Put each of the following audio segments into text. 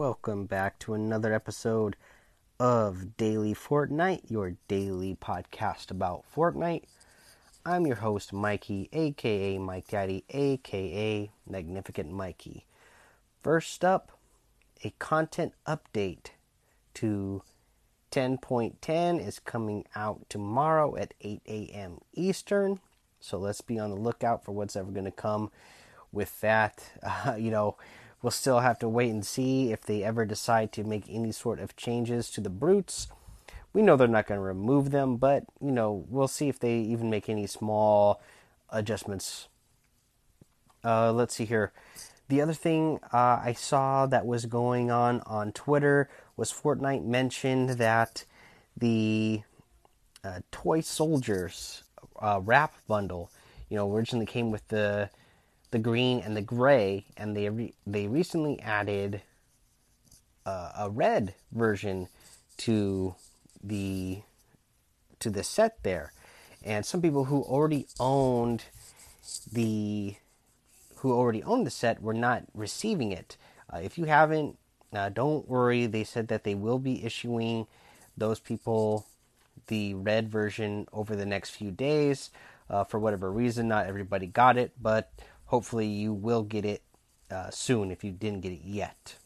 welcome back to another episode of Daily Fortnite, your daily podcast about Fortnite. I'm your host, Mikey, aka Mike Daddy, aka Magnificent Mikey. First up, a content update to 10.10 is coming out tomorrow at 8 a.m. Eastern. So let's be on the lookout for what's ever going to come with that. Uh, you know, we'll still have to wait and see if they ever decide to make any sort of changes to the brutes. We know they're not going to remove them, but you know, we'll see if they even make any small adjustments. Uh, let's see here. The other thing uh, I saw that was going on on Twitter was Fortnite mentioned that the uh, Toy Soldiers uh, wrap bundle, you know, originally came with the the green and the gray, and they re- they recently added uh, a red version to the to the set there, and some people who already owned the who already owned the set were not receiving it. Uh, if you haven't, uh, don't worry. They said that they will be issuing those people the red version over the next few days. Uh, for whatever reason, not everybody got it, but hopefully you will get it uh, soon if you didn't get it yet.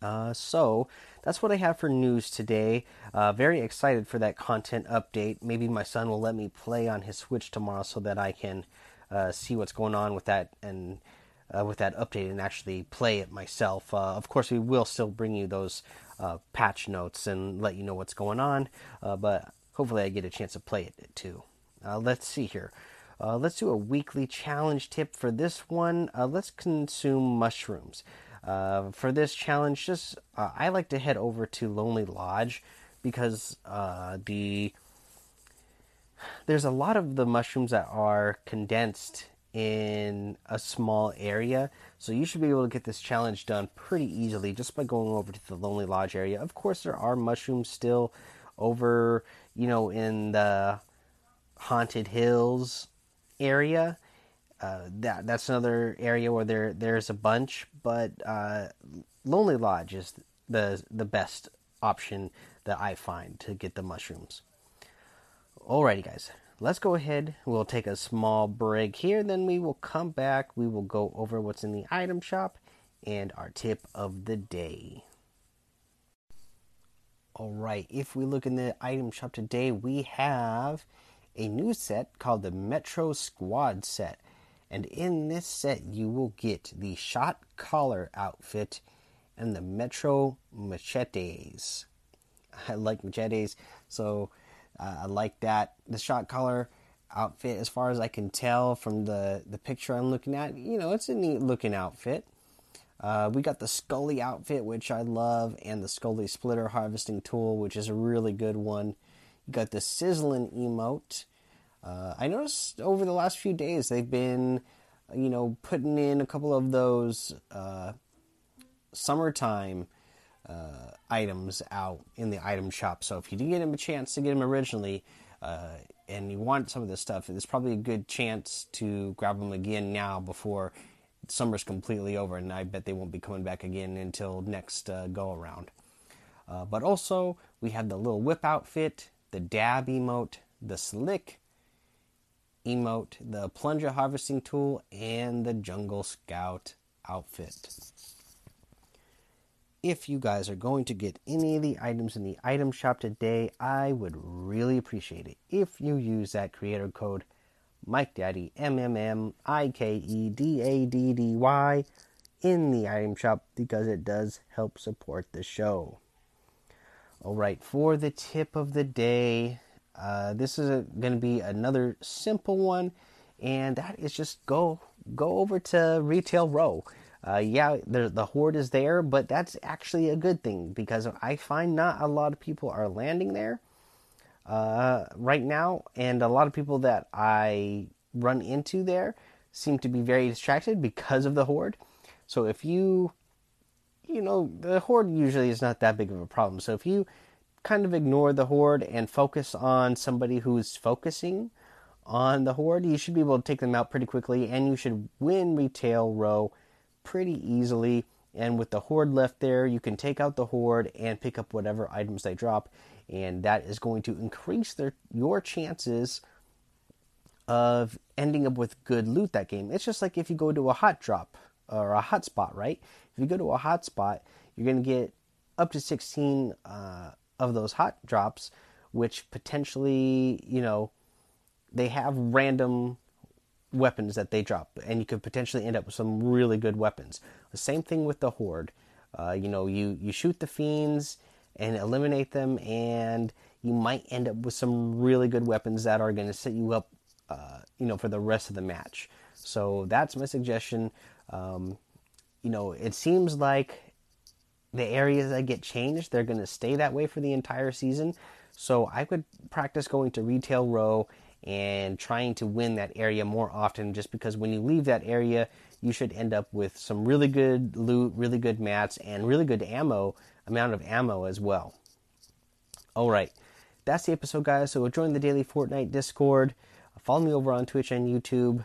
Uh, so that's what I have for news today. Uh, very excited for that content update. Maybe my son will let me play on his Switch tomorrow so that I can uh, see what's going on with that and uh, with that update and actually play it myself. Uh, of course, we will still bring you those patch notes and let you know what's going on, but hopefully I get a chance to play it too. let's see here. Uh, let's do a weekly challenge tip for this one. Uh, let's consume mushrooms. Uh, for this challenge, just uh, I like to head over to Lonely Lodge because uh, the there's a lot of the mushrooms that are condensed in a small area. So you should be able to get this challenge done pretty easily just by going over to the Lonely Lodge area. Of course, there are mushrooms still over, you know, in the Haunted Hills area. Uh, that that's another area where there there's a bunch, but uh, Lonely Lodge is the the best option that I find to get the mushrooms. Alrighty, guys, let's go ahead. We'll take a small break here, then we will come back. We will go over what's in the item shop and our tip of the day. Alright, if we look in the item shop today, we have a new set called the Metro Squad set. And in this set, you will get the Shot Caller outfit and the Metro machetes. I like machetes, so uh, I like that. The Shot Caller outfit, as far as I can tell from the, the picture I'm looking at, you know, it's a neat looking outfit. Uh, we got the Scully outfit, which I love, and the Scully splitter harvesting tool, which is a really good one. You got the sizzling emote. Uh, I noticed over the last few days they've been, you know, putting in a couple of those uh, summertime uh, items out in the item shop. So if you didn't get him a chance to get them originally, uh, and you want some of this stuff, it's probably a good chance to grab them again now before summer's completely over. And I bet they won't be coming back again until next uh, go around. Uh, but also, we have the little whip outfit, the dab emote, the slick emote, the plunger harvesting tool, and the jungle scout outfit. If you guys are going to get any of the items in the item shop today, I would really appreciate it if you use that creator code Mike Daddy M M M I K E D A D D Y in the item shop because it does help support the show. All right, for the tip of the day, uh, this is going to be another simple one, and that is just go go over to Retail Row. Uh, yeah, the, the horde is there, but that's actually a good thing because I find not a lot of people are landing there uh, right now, and a lot of people that I run into there seem to be very distracted because of the horde. So if you, you know, the horde usually is not that big of a problem. So if you kind of ignore the horde and focus on somebody who's focusing on the horde, you should be able to take them out pretty quickly, and you should win retail row pretty easily And with the horde left there, you can take out the horde and pick up whatever items they drop, and that is going to increase their your chances of ending up with good loot that game. It's just like if you go to a hot drop or a hotspot, right? If you go to a hotspot, you're going to get up to 16 uh, of those hot drops, which potentially, you know, they have random weapons that they drop, and you could potentially end up with some really good weapons. The same thing with the horde. Uh, you know, you you shoot the fiends and eliminate them, and you might end up with some really good weapons that are going to set you up, uh, you know, for the rest of the match. So that's my suggestion. Um, you know, it seems like the areas that get changed, they're going to stay that way for the entire season. So I would practice going to retail row and trying to win that area more often just because when you leave that area, you should end up with some really good loot, really good mats, and really good ammo, amount of ammo as well. All right, that's the episode, guys. So join the daily Fortnite Discord. Follow me over on Twitch and YouTube.